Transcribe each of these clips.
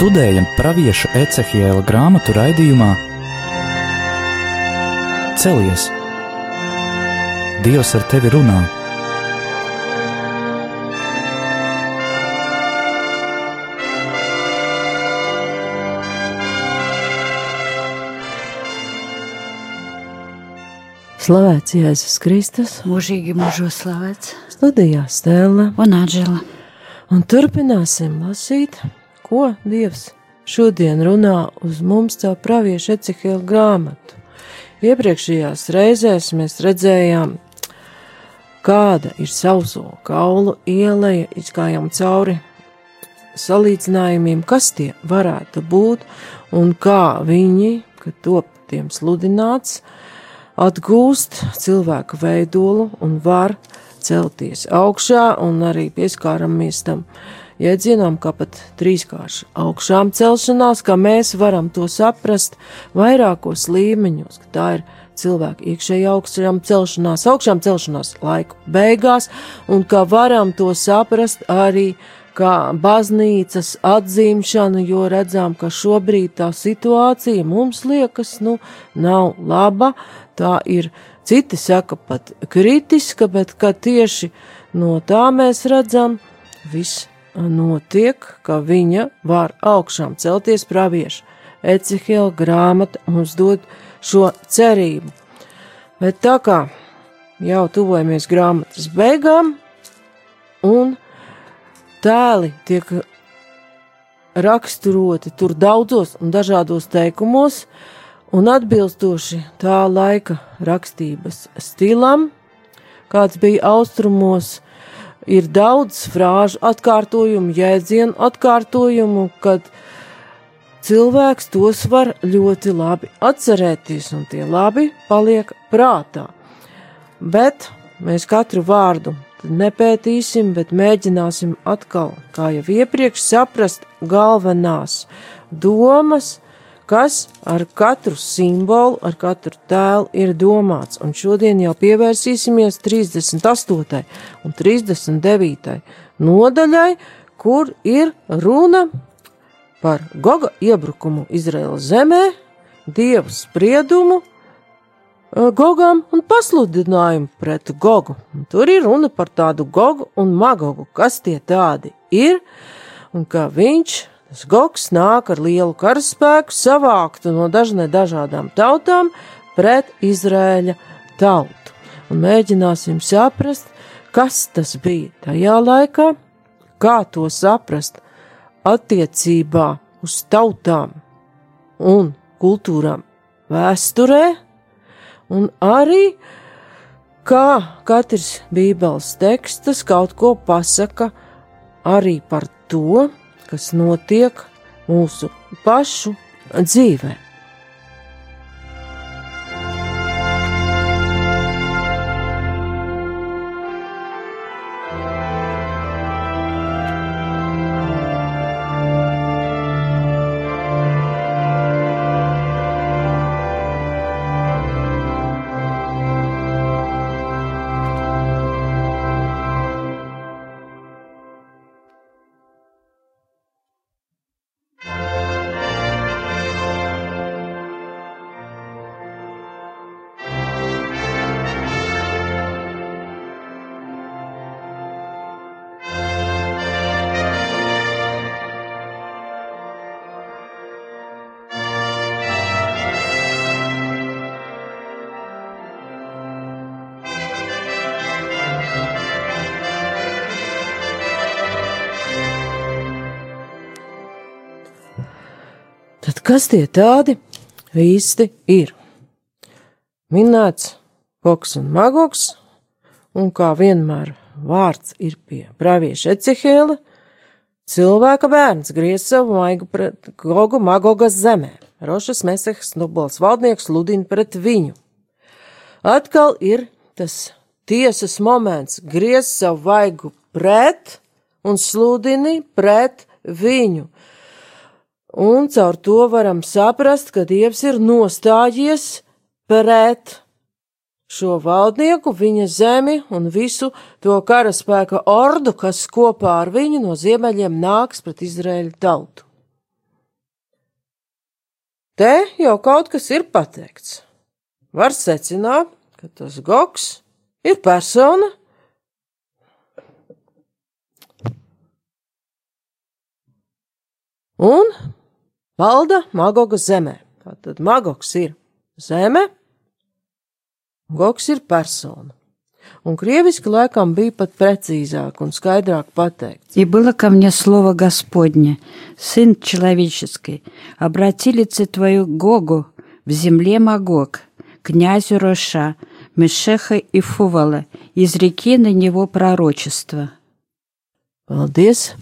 Studējam pravieša Ecehiela grāmatu raidījumā Celies! Dievs ar tevi runā! Slavēts Jēzus Kristus, mūžīgi mūžos slavēts, studijā Stēlā un Anžela. Un turpināsim lasīt, ko Dievs šodien runā uz mums caur praviešu Ecihēlu grāmatu. Iepriekšējās reizēs mēs redzējām, kāda ir sauso kaulu ieleja, izgājām cauri salīdzinājumiem, kas tie varētu būt un kā viņi, kad top tiem sludināts, atgūst cilvēku veidolu un var celties augšā, un arī pieskāramies tam jēdzienam, kā pat trīskārša augšām celšanās, kā mēs varam to saprast vairākos līmeņos, ka tā ir cilvēka iekšēji augšām celšanās, augšām celšanās laiku beigās, un ka varam to saprast arī kā baznīcas atzīmšanu, jo redzam, ka šobrīd tā situācija mums liekas, nu, nav laba, tā ir, citi saka, pat kritiska, bet ka tieši no tā mēs redzam, viss notiek, ka viņa var augšām celties pravieša. Ecihela grāmata mums dod šo cerību. Bet tā kā jau tuvojamies grāmatas beigām, un tēli tiek raksturoti tur daudzos un dažādos teikumos, un atbilstoši tā laika rakstības stilam, kāds bija austrumos, ir daudz frāžu atkārtojumu, jēdzienu atkārtojumu, kad cilvēks tos var ļoti labi atcerēties, un tie labi paliek prātā. Bet mēs katru vārdu nepētīsim, bet mēģināsim atkal, kā jau iepriekš, saprast galvenās domas, kas ar katru simbolu, ar katru tēlu ir domāts. Un šodien jau pievērsīsimies 38. un 39. nodaļai, kur ir runa par Goga iebrukumu Izraēlas zemē, dievu spriedumu Gogam un pasludinājumu pret Gogu. Un tur ir runa par tādu Gogu un Magogu, kas tie tādi ir, un ka viņš, Gogs, nāk ar lielu karaspēku savāktu no dažne dažādām tautām pret Izrēļa tautu. Un mēģināsim saprast, kas tas bija tajā laikā, kā to saprast attiecībā uz tautām un kultūrām vēsturē, un arī kā katrs Bībeles teksts kaut ko pasaka arī par to, kas notiek mūsu pašu dzīvēm. Kas tie tādi īsti ir? Minēts Koks un Magoks, un kā vienmēr vārds ir pie pravieša Ecehēla, cilvēka bērns griez savu maigu pret Gogu Magogas zemē. Rošas Mesehs Nubals valdnieks ludina pret viņu. Atkal ir tas tiesas moments, griez savu vaigu pret un sludini pret viņu. Un caur to varam saprast, ka Dievs ir nostājies pret šo valdnieku, viņa zemi un visu to karaspēka ordu, kas kopā ar viņu no ziemeļiem nāks pret Izraēļu tautu. te jau kaut kas ir pateikts. Var secināt, ka tas Goks ir persona, un valda Magoga zemē. Tātad Magogs ir zeme, Goks ir persona. Un krieviski laikam bija pat precīzāk un skaidrāk pateikts. И было ко мне слово Господне, Сын человеческий, обратилице твою Гогу в земле Магог, князю Роша, Мешеха и Фувала, изреки на него пророчество. Paldies!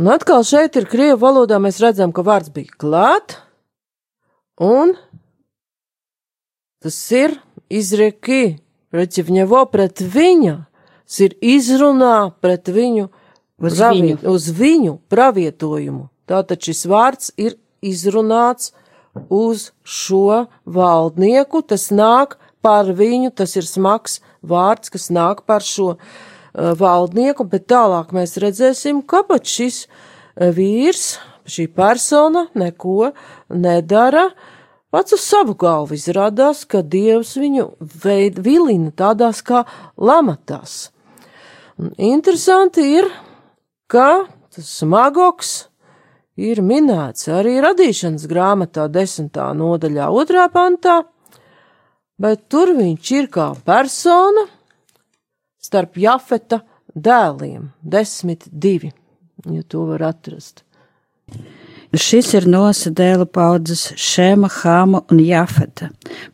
Un atkal šeit ir krievu valodā, mēs redzam, ka vārds bija klāt, un tas ir izrieki, preķivņevo pret viņa, tas ir izrunā pret viņu, uz, pravi, viņu. uz viņu pravietojumu. Tātad šis vārds ir izrunāts uz šo valdnieku, tas nāk par viņu, tas ir smags vārds, kas nāk par šo valdnieku valdnieku, bet tālāk mēs redzēsim, kāpēc šis uh, vīrs, šī persona neko nedara. Pats uz savu galvu izrādās, ka Dievs viņu veid, vilina tādās kā lamatās. Un interesanti ir, ka tas magoks ir minēts arī radīšanas grāmatā, desmitā nodaļā, otrā pantā, bet tur viņš ir kā persona starp Jafeta dēliem, desmit divi, ja to var atrast. Šis ir nosa dēla paudzes Šēma, Hāma un Jafeta.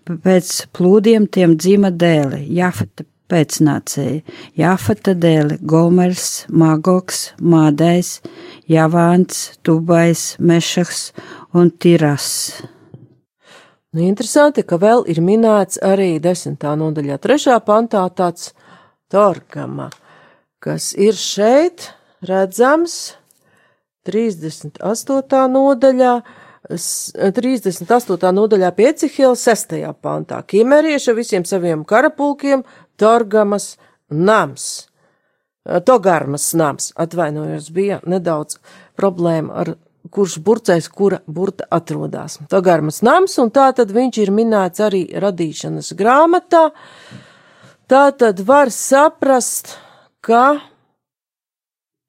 Pēc plūdiem tiem dzima dēli, Jafeta pēcnācēji, Jafeta dēli Gomers, Magoks, Mādais, Javāns, Tubais, Mešaks un Tiras. Nu, interesanti, ka vēl ir minēts arī desmitā nodaļā, trešā pantā tāds torgama, kas ir šeit redzams 38. nodaļā, s- 38. nodaļā piecihila 6. pantā. Kimerieša visiem saviem karapulkiem torgamas nams. Togarmas nams, atvainojos, bija nedaudz problēma ar kurš burcais, kura burta atrodas. Togarmas nams, un tā tad viņš ir minēts arī radīšanas grāmatā. Tā tad var saprast, ka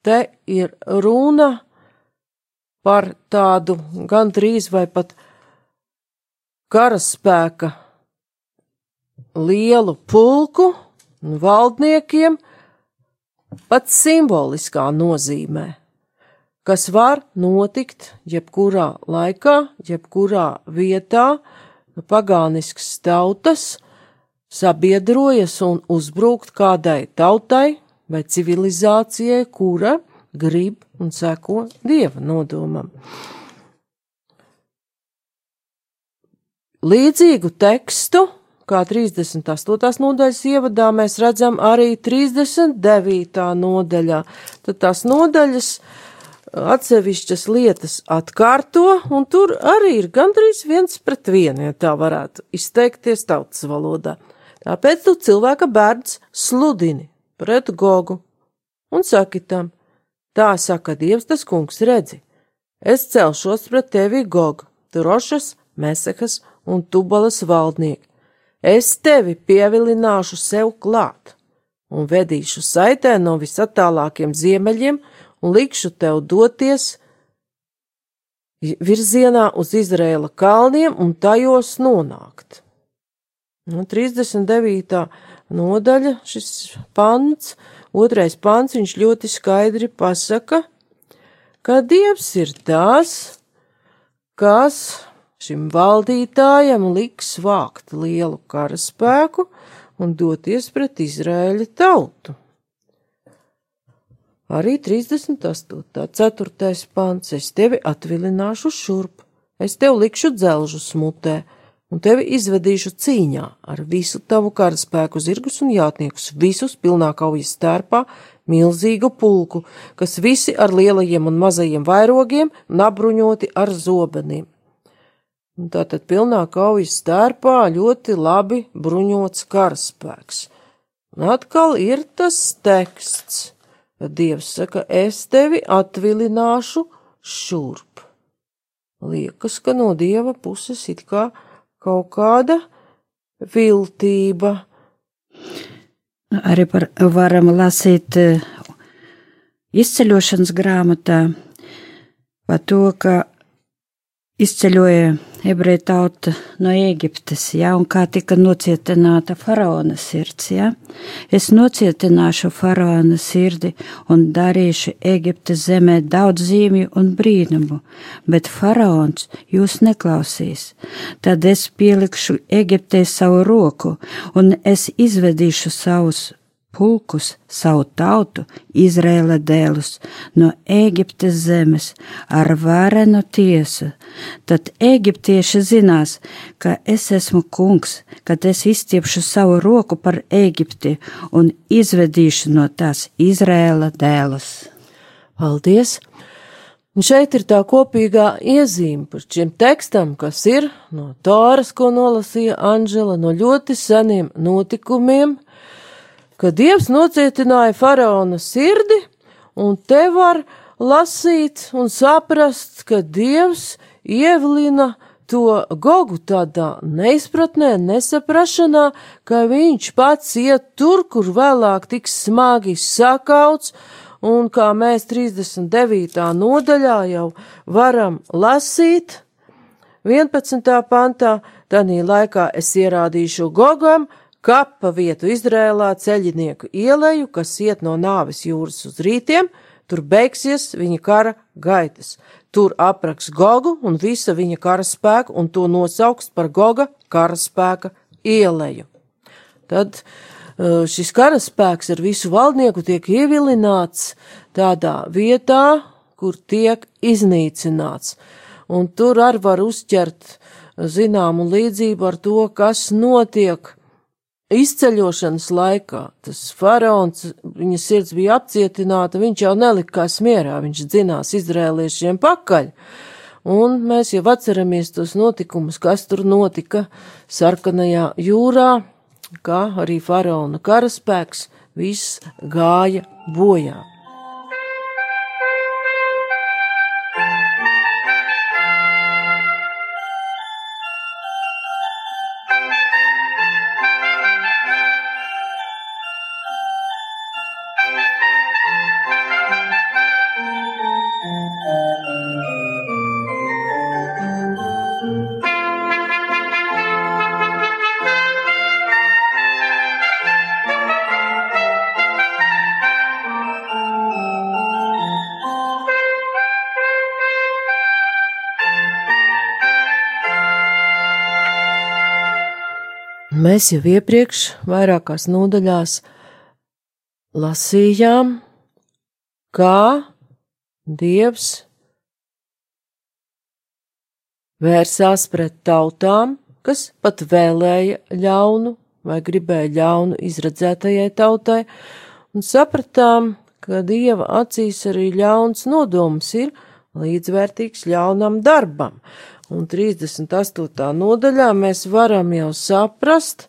te ir runa par tādu gandrīz vai pat karaspēka lielu pulku un valdniekiem, pat simboliskā nozīmē, kas var notikt jebkurā laikā, jebkurā vietā, pagāniskas tautas sabiedrojas un uzbrukt kādai tautai vai civilizācijai, kura grib un seko dieva nodomam. Līdzīgu tekstu, kā 38. nodaļas ievadā, mēs redzam arī 39. nodaļā. Tad tās nodaļas atsevišķas lietas atkārto, un tur arī ir gandrīz viens pret vienu, ja tā varētu izteikties tautas valodā. Tāpēc tu cilvēka bērns sludini pret Gogu un saki tam, tā saka Dievs tas kungs redzi, es celšos pret tevi Gogu, tu rošas, mesehas un tubalas valdnieki. Es tevi pievilināšu sev klāt un vedīšu saitē no visatālākiem ziemeļiem un likšu tev doties virzienā uz Izrēla kalniem un tajos nonākt. Nu, 39. nodaļa, šis pants, otrais pants, viņš ļoti skaidri pasaka, ka Dievs ir tās, kas šim valdītājam liks vākt lielu karaspēku un doties pret Izraēļa tautu. Arī 38. 4. pants, es tevi atvilināšu šurp, es tev likšu dzelžu smutē, un tevi izvedīšu cīņā ar visu tavu karaspēku zirgus un jātniekus, visus pilnā kaujas stērpā, milzīgu pulku, kas visi ar lielajiem un mazajiem vairogiem un apbruņoti ar zobeniem. Un tātad pilnā kaujas stērpā ļoti labi bruņots karaspēks. Un atkal ir tas teksts, kad Dievs saka, es tevi atvilināšu šurp. liekas, ka no dieva puses it kā kaut kāda viltība. Arī par, varam lasīt eh, izceļošanas grāmatā par to, ka izceļoja ebreju tauta no Ēģiptes, ja, un kā tika nocietināta faraona sirds, ja. Es nocietināšu faraona sirdi un darīšu Ēģiptes zemē daudz zīmju un brīnumu, bet faraons jūs neklausīs. Tad es pielikšu Ēģiptei savu roku, un es izvedīšu savus pulkus, savu tautu, Izraēla dēlus, no Ēģiptes zemes ar varenu tiesu. Tad eģiptieši zinās, ka es esmu kungs, kad es izstiepšu savu roku par Ēģipti un izvedīšu no tās Izraēla dēlus. Paldies! Un šeit ir tā kopīgā iezīme par šiem tekstam, kas ir no Tāras, ko nolasīja Anžela, no ļoti seniem notikumiem, ka Dievs nocietināja faraona sirdi, un te var lasīt un saprast, ka Dievs ievilina to gogu tādā neizpratnē, nesaprašanā, ka viņš pats iet tur, kur vēlāk tiks smagi sakauts, un kā mēs 39. nodaļā jau varam lasīt, 11. pantā, tanī laikā es ierādīšu Gogam, kapa vietu Izrēlā ceļinieku ieleju, kas iet no nāves jūras uz rītiem, tur beigsies viņa kara gaitas. Tur apraks Gogu un visa viņa karaspēka, un to nosauks par Goga karaspēka ieleju. Tad uh, šis karaspēks ar visu valdnieku tiek ievilināts tādā vietā, kur tiek iznīcināts. Un tur arī var uzķert zināmu līdzību ar to, kas notiek Izceļošanas laikā tas faraons, viņa sirds bija apcietināta, viņš jau nelikās mierā, viņš dzinās izrēliešiem pakaļ. Un mēs jau atceramies tos notikumus, kas tur notika sarkanajā jūrā, kā arī faraona karaspēks, viss gāja bojā. Mēs jau iepriekš vairākās nodaļās lasījām, kā Dievs vērsās pret tautām, kas pat vēlēja ļaunu vai gribēja ļaunu izredzētajai tautai, un sapratām, ka Dieva acīs arī ļauns nodoms ir līdzvērtīgs ļaunam darbam, un 38. nodaļā mēs varam jau saprast,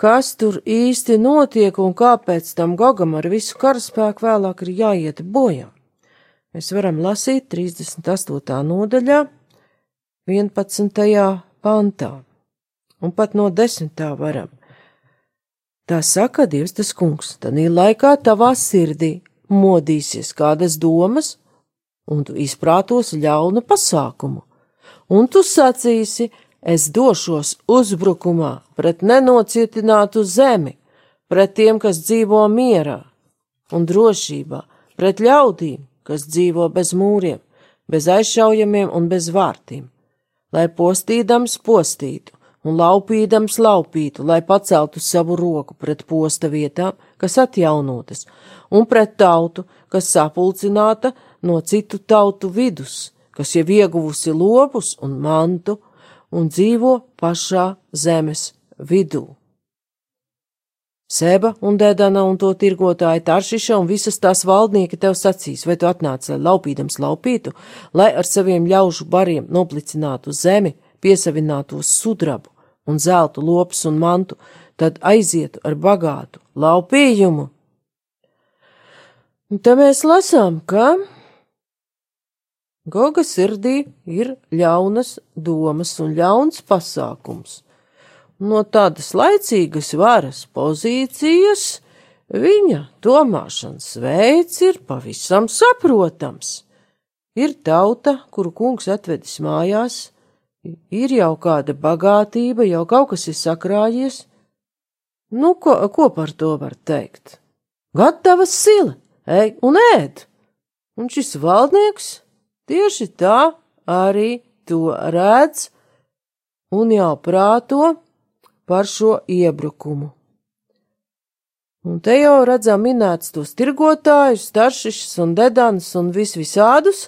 kas tur īsti notiek un kāpēc tam Gogam ar visu karaspēku vēlāk ir jāiet bojā. Mēs varam lasīt 38. nodaļā, 11. pantā, un pat no 10. varam. Tā saka Dievs tas kungs, tanī laikā tavā sirdī modīsies kādas domas, un tu izprātos ļaunu pasākumu un tu sacīsi, es došos uzbrukumā pret nenocietinātu zemi, pret tiem, kas dzīvo mierā un drošībā, pret ļaudīm, kas dzīvo bez mūriem, bez aizšaujamiem un bez vārtiem, lai postīdams postītu un laupīdams laupītu, lai paceltu savu roku pret posta vietām, kas atjaunotas, un pret tautu, kas sapulcināta no citu tautu vidus, kas jau ieguvusi lopus un mantu un dzīvo pašā zemes vidū. Seba un Dēdana un to tirgotāja Taršiša un visas tās valdnieki tev sacīs, vai tu atnāc, lai laupīdams laupītu, lai ar saviem ļaužu bariem noplicinātu zemi, piesavinātos sudrabu un zeltu lopus un mantu, tad aizietu ar bagātu laupījumu. Un te mēs lasām, ka Goga sirdī ir ļaunas domas un ļauns pasākums. No tādas laicīgas varas pozīcijas viņa domāšanas veids ir pavisam saprotams. Ir tauta, kuru kungs atvedis mājās, ir jau kāda bagātība, jau kaut kas ir sakrājies. Nu, ko, ko par to var teikt? Gatava sila, ej un ēd! Un šis valdnieks tieši tā arī to redz un jau prāto par šo iebrukumu. Un te jau redzam minēts tos tirgotājus, staršišus un dedanas un vis visādus,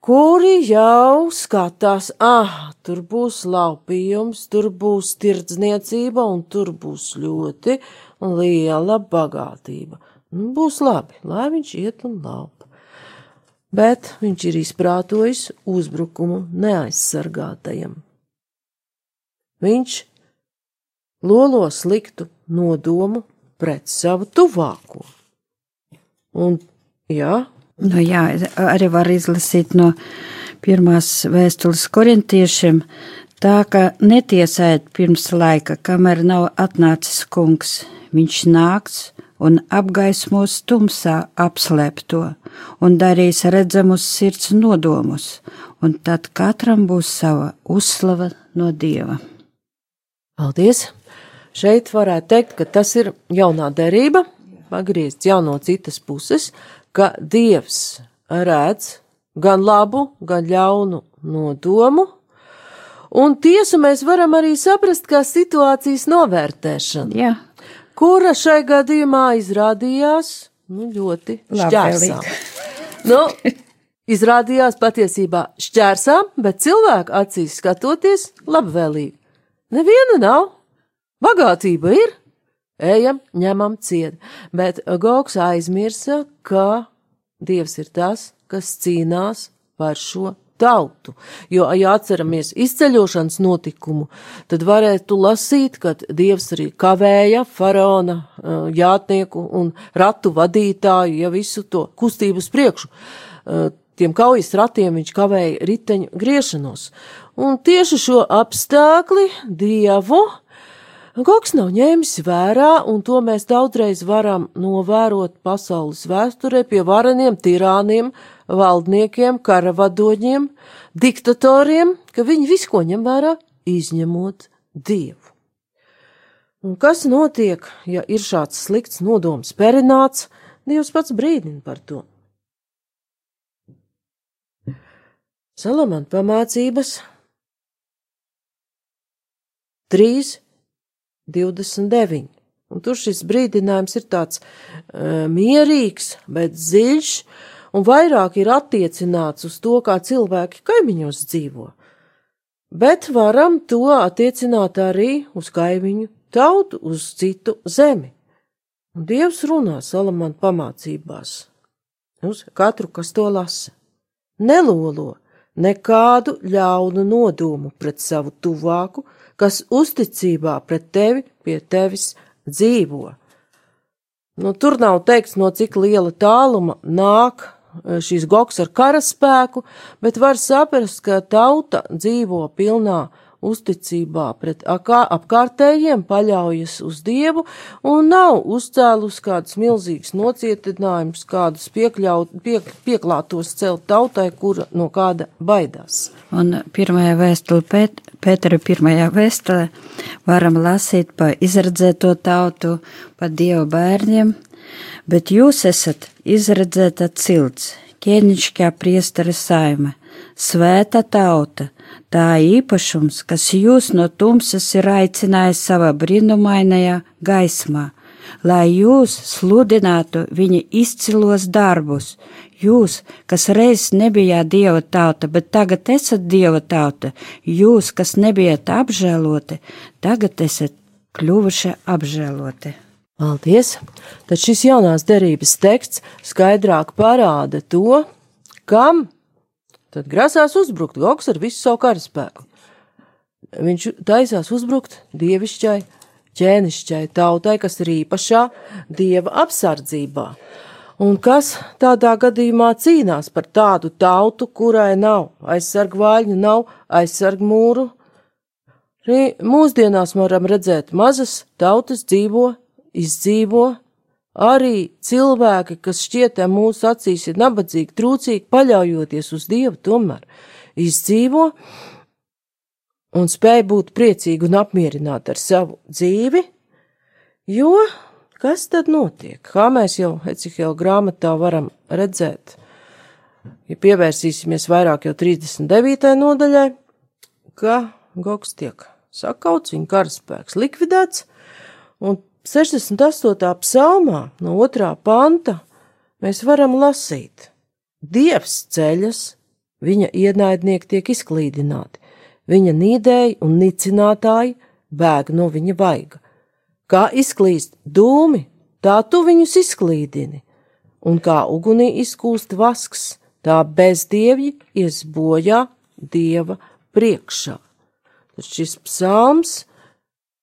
kuri jau skatās, ah, tur būs laupījums, tur būs tirdzniecība un tur būs ļoti liela bagātība. Nu, būs labi, lai viņš iet un laupa. Bet viņš ir izprātojis uzbrukumu neaizsargātajam. Viņš lolo sliktu nodomu pret savu tuvāko. Un, jā, Nu, jā, arī var izlasīt no pirmās vēstules korintiešiem, tā ka netiesājiet pirms laika, kamēr nav atnācis kungs. Viņš nāks un apgaismos tumsā apslēpto un darīs redzamus sirds nodomus, un tad katram būs sava uzslava no dieva. paldies! Šeit varētu teikt, ka tas ir jaunā derība, pagriezts jau no citas puses, ka Dievs redz gan labu, gan ļaunu nodomu, un tiesu mēs varam arī saprast kā situācijas novērtēšanu, Jā, kura šai gadījumā izrādījās nu, ļoti šķērsām. Nu, izrādījās patiesībā šķērsām, bet cilvēku acīs skatoties labvēlīgi. Neviena nav, bagātība ir, ejam, ņemam ciet, bet Gogs aizmirsa, ka Dievs ir tas, kas cīnās par šo tautu. Jo, ja atceramies izceļošanas notikumu, tad varētu lasīt, ka Dievs arī kavēja faraona eh, jātnieku un ratu vadītāju, ja visu to kustību uz priekšu. Eh, Tiem kaujas ratiem viņš kavēja riteņu griešanos. Un tieši šo apstākli Dievu Goks nav ņēmis vērā, un to mēs daudzreiz varam novērot pasaules vēsturē pie vareniem tirāniem, valdniekiem, karavadoņiem, diktatoriem, ka viņi visu ko ņem vērā, izņemot Dievu. Un kas notiek, ja ir šāds slikts nodoms perināts, Dievs pats brīdina par to. Salamana pamācības 3, 29. Un tur šis brīdinājums ir tāds uh, mierīgs, bet dziļš, un vairāk ir attiecināts uz to, kā cilvēki kaimiņos dzīvo. Bet varam to attiecināt arī uz kaimiņu tautu, uz citu zemi. Un Dievs runā Salamana pamācībās uz katru, kas to lasa. Nelolo nekādu ļaunu nodomu pret savu tuvāku, kas uzticībā pret tevi pie tevis dzīvo. Nu, tur nav teikts, no cik liela tāluma nāk šīs goks ar karaspēku, bet var saprast, ka tauta dzīvo pilnā uzticībā pret apkārtējiem, paļaujas uz Dievu un nav uzcēlus kādus milzīgus nocietinājumus, kādus piekļaut, piek, pieklātos celt tautai, kura no kāda baidās. un pirmajā vēstulē, Pēt, Pētera pirmajā vēstulē, varam lasīt par izredzēto tautu, par dievu bērniem, bet jūs esat izredzēta cilts, ķēnišķā priestara saime, svēta tauta, tā īpašums, kas jūs no tumsas ir aicinājis savā brīnumainajā gaismā, lai jūs sludinātu viņa izcilos darbus. Jūs, kas reiz nebijāt dieva tauta, bet tagad esat dieva tauta, jūs, kas nebijāt apžēloti, tagad esat kļuvuši apžēloti. Paldies! Tad šis jaunās derības teksts skaidrāk parāda to, kam tad grasās uzbrukt Gogs ar visu savu karaspēku. Viņš taisās uzbrukt dievišķai, ķēnišķai tautai, kas ir īpašā dieva apsardzībā. Un kas tādā gadījumā cīnās par tādu tautu, kurai nav aizsargvāļu, nav aizsargmūru? Arī mūsdienās varam redzēt, mazas tautas dzīvo, izdzīvo, arī cilvēki, kas šķietam mūsu acīs ir nabadzīgi, trūcīgi, paļaujoties uz Dievu, tomēr izdzīvo un spēj būt priecīgi un apmierināti ar savu dzīvi, jo kas tad notiek? Kā mēs jau Ecihela grāmatā varam redzēt, ja pievērsīsimies vairāk jau 39. nodaļai, ka Gogs tiek sakauts, viņa karaspēks likvidēts, un 68. psalmā no 2. panta mēs varam lasīt: Dievs ceļas, viņa ienaidnieki tiek izklīdināti, viņa nīdēji un nicinātāji bēg no viņa vaiga. Kā izklīst dūmi, tā tu viņus izklīdini, un kā ugunī izkūst vasks, tā bezdievji ies bojā dieva priekšā. Šis psalms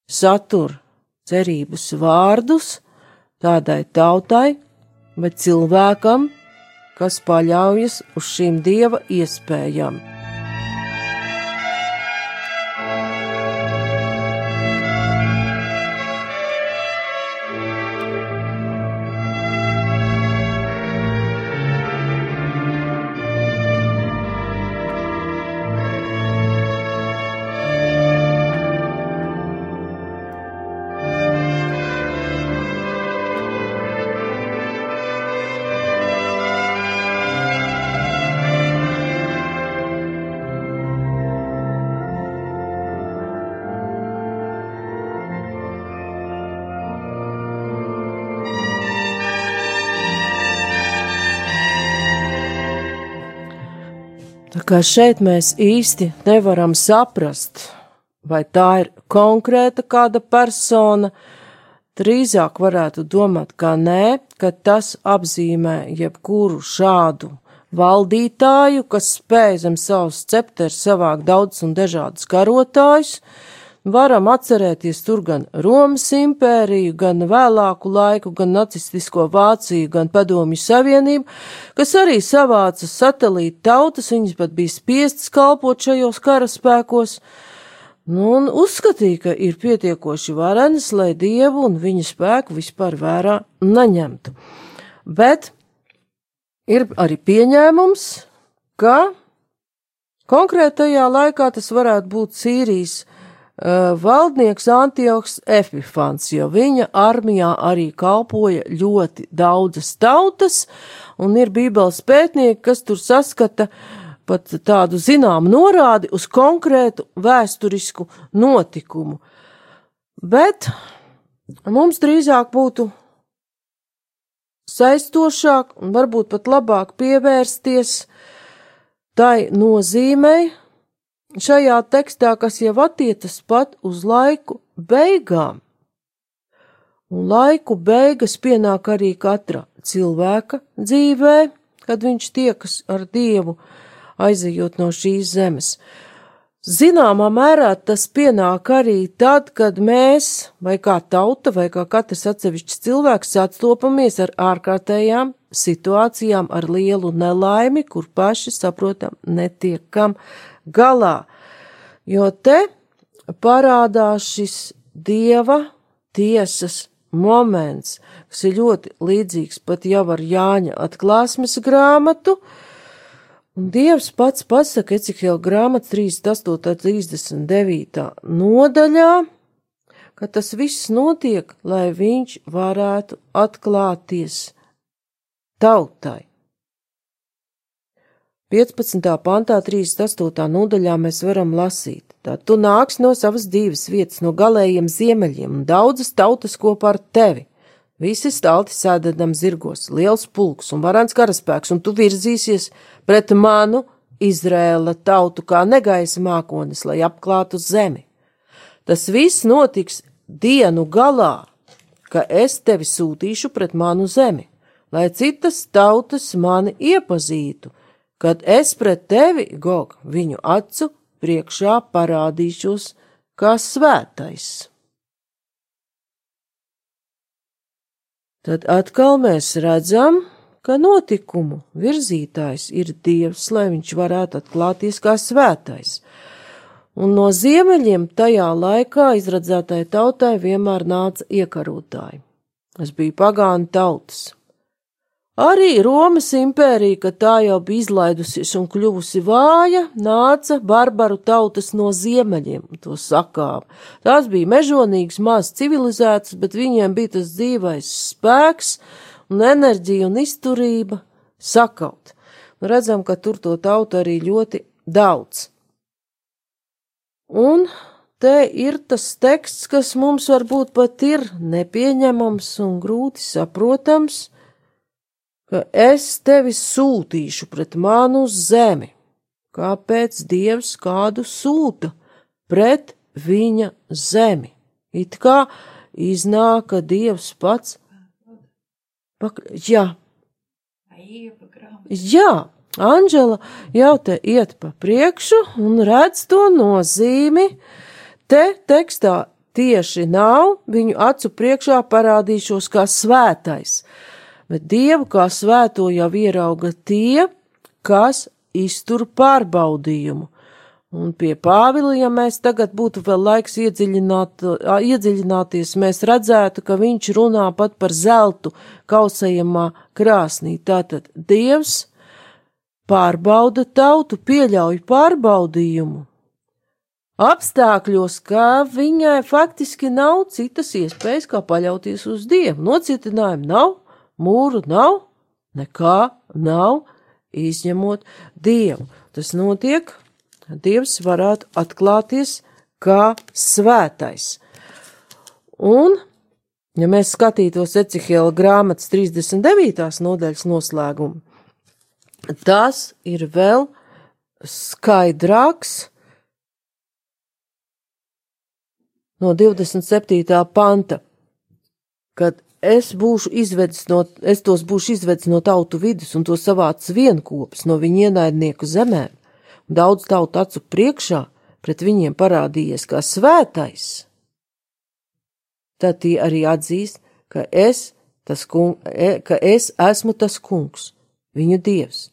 satur cerības vārdus tādai tautai vai cilvēkam, kas paļaujas uz šīm dieva iespējām. Kā šeit mēs īsti nevaram saprast, vai tā ir konkrēta kāda persona, drīzāk varētu domāt, ka nē, ka tas apzīmē jebkuru šādu valdītāju, kas spēj zem savus cepters savākt daudz un dažādus karotājus, varam atcerēties tur gan Romas impēriju, gan vēlāku laiku, gan nacistisko Vāciju, gan Padomju Savienību, kas arī savāca satelīta tautas, viņas pat bija spiestas kalpot šajos karaspēkos, nu, un uzskatīja, ka ir pietiekoši varenas, lai dievu un viņa spēku vispār vērā neņemtu. Bet ir arī pieņēmums, ka konkrētajā laikā tas varētu būt Sīrijas valdnieks Antioks Epifants, jo viņa armijā arī kalpoja ļoti daudzas tautas, un ir bībeles pētnieki, kas tur saskata pat tādu zināmu norādi uz konkrētu vēsturisku notikumu. Bet mums drīzāk būtu saistošāk un varbūt pat labāk pievērsties tai nozīmei, šajā tekstā, kas jau attiecas pat uz laiku beigām. Un laiku beigas pienāk arī katra cilvēka dzīvē, kad viņš tiekas ar Dievu, aizejot no šīs zemes. Zināmā mērā tas pienāk arī tad, kad mēs, vai kā tauta, vai kā katrs atsevišķs cilvēks, sastopamies ar ārkārtējām situācijām, ar lielu nelaimi, kur paši saprotam netiekam galā, jo te parādās šis dieva tiesas moments, kas ir ļoti līdzīgs pat jau ar Jāņa atklāsmes grāmatu, un Dievs pats pasaka Ecihela grāmata 38. 39. nodaļā, ka tas viss notiek, lai viņš varētu atklāties tautai. 15. pantā 38. nodaļā mēs varam lasīt. Tā tu nāks no savas dzīves vietas, no galējiem ziemeļiem, un daudzas tautas kopā ar tevi. Visi stalti sēdedam zirgos, liels pulks un varants karaspēks, un tu virzīsies pret manu Izrēla tautu kā negaisa mākonis, lai apklātu zemi. Tas viss notiks dienu galā, ka es tevi sūtīšu pret manu zemi, lai citas tautas mani iepazītu, kad es pret tevi, Gog, viņu acu priekšā parādīšos kā svētais. Tad atkal mēs redzam, ka notikumu virzītājs ir Dievs, lai viņš varētu atklāties kā svētais. Un no ziemeļiem tajā laikā izradzētai tautai vienmēr nāca iekarotāji. Tas bija pagānu tautas. Arī Romas impērija, kad tā jau bija izlaidusies un kļuvusi vāja, nāca barbaru tautas no ziemeļiem, to sakām. Tās bija mežonīgas, maz civilizētas, bet viņiem bija tas dzīvais spēks un enerģija un izturība sakaut. Un redzam, ka tur to tautu arī ļoti daudz. Un te ir tas teksts, kas mums varbūt pat ir nepieņemams un grūti saprotams ka es tevi sūtīšu pret manu zemi. Kāpēc Dievs kādu sūta pret viņa zemi? It kā iznāk, ka Dievs pats. Pak... Jā. Jā, Anģela jau te iet pa priekšu un redz to nozīmi. Te tekstā tieši nav, viņu acu priekšā parādīšos kā svētais bet dievu kā svēto jau ierauga tie, kas iztur pārbaudījumu. Un pie Pāvila, ja mēs tagad būtu vēl laiks iedziļināt, iedziļināties, mēs redzētu, ka viņš runā pat par zeltu kausējamā krāsnī. Tātad Dievs pārbauda tautu, pieļauj pārbaudījumu. Apstākļos, ka viņai faktiski nav citas iespējas, kā paļauties uz Dievu. Nocietinājumu nav, mūru nav, nekā nav, izņemot Dievu. Tas notiek, Dievs varētu atklāties kā svētais. Un, ja mēs skatītos Ecihela grāmatas 39. nodaļas noslēgumu, tas ir vēl skaidrāks no 27. panta, kad es būšu izvedis no, es tos būšu izvedis no tautu vidus un to savāc vienkopis no viņu ienaidnieku zemēm, daudz tautu acu priekšā pret viņiem parādījies kā svētais. Tad tie arī atzīst, ka es, kung, e, ka es esmu tas kungs, viņu dievs,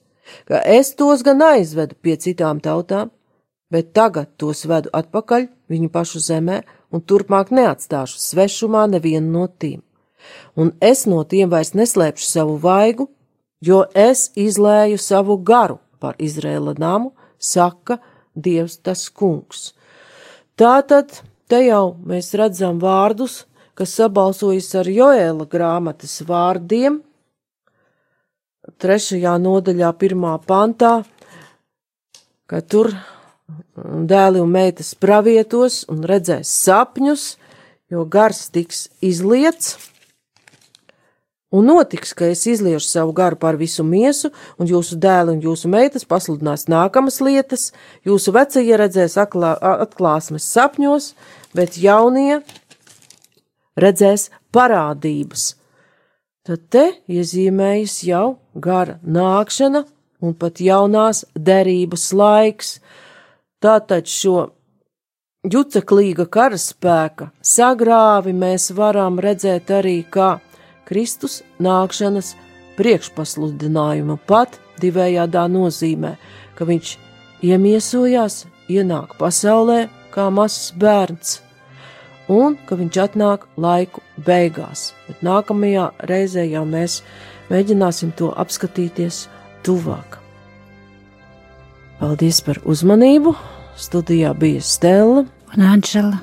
ka es tos gan aizvedu pie citām tautām, bet tagad tos vedu atpakaļ viņu pašu zemē un turpmāk neatstāšu svešumā nevienu no tiem un es no tiem vairs neslēpšu savu vaigu, jo es izlēju savu garu par Izrēla namu, saka Dievs tas kungs. Tātad te jau mēs redzam vārdus, kas sabalsojas ar Joēla grāmatas vārdiem, trešajā nodaļā, pirmā pantā, ka tur dēli un meitas pravietos un redzēs sapņus, jo gars tiks izliets, Un notiks, ka es izliešu savu garu pār visu miesu, un jūsu dēli un jūsu meitas pasludinās nākamas lietas, jūsu vecie redzēs aklā, atklāsmes sapņos, bet jaunie redzēs parādības. Tad te iezīmējas jau gara nākšana un pat jaunās derības laiks. Tātad šo juceklīga karaspēka sagrāvi mēs varam redzēt arī kā Kristus nākšanas priekšpasludinājumu pat divējādā nozīmē, ka viņš iemiesojās, ienāk pasaulē kā mazs bērns, un ka viņš atnāk laiku beigās, bet nākamajā reizē jau mēs mēģināsim to apskatīties tuvāk. Paldies par uzmanību! Studijā bija Stela un Anģela.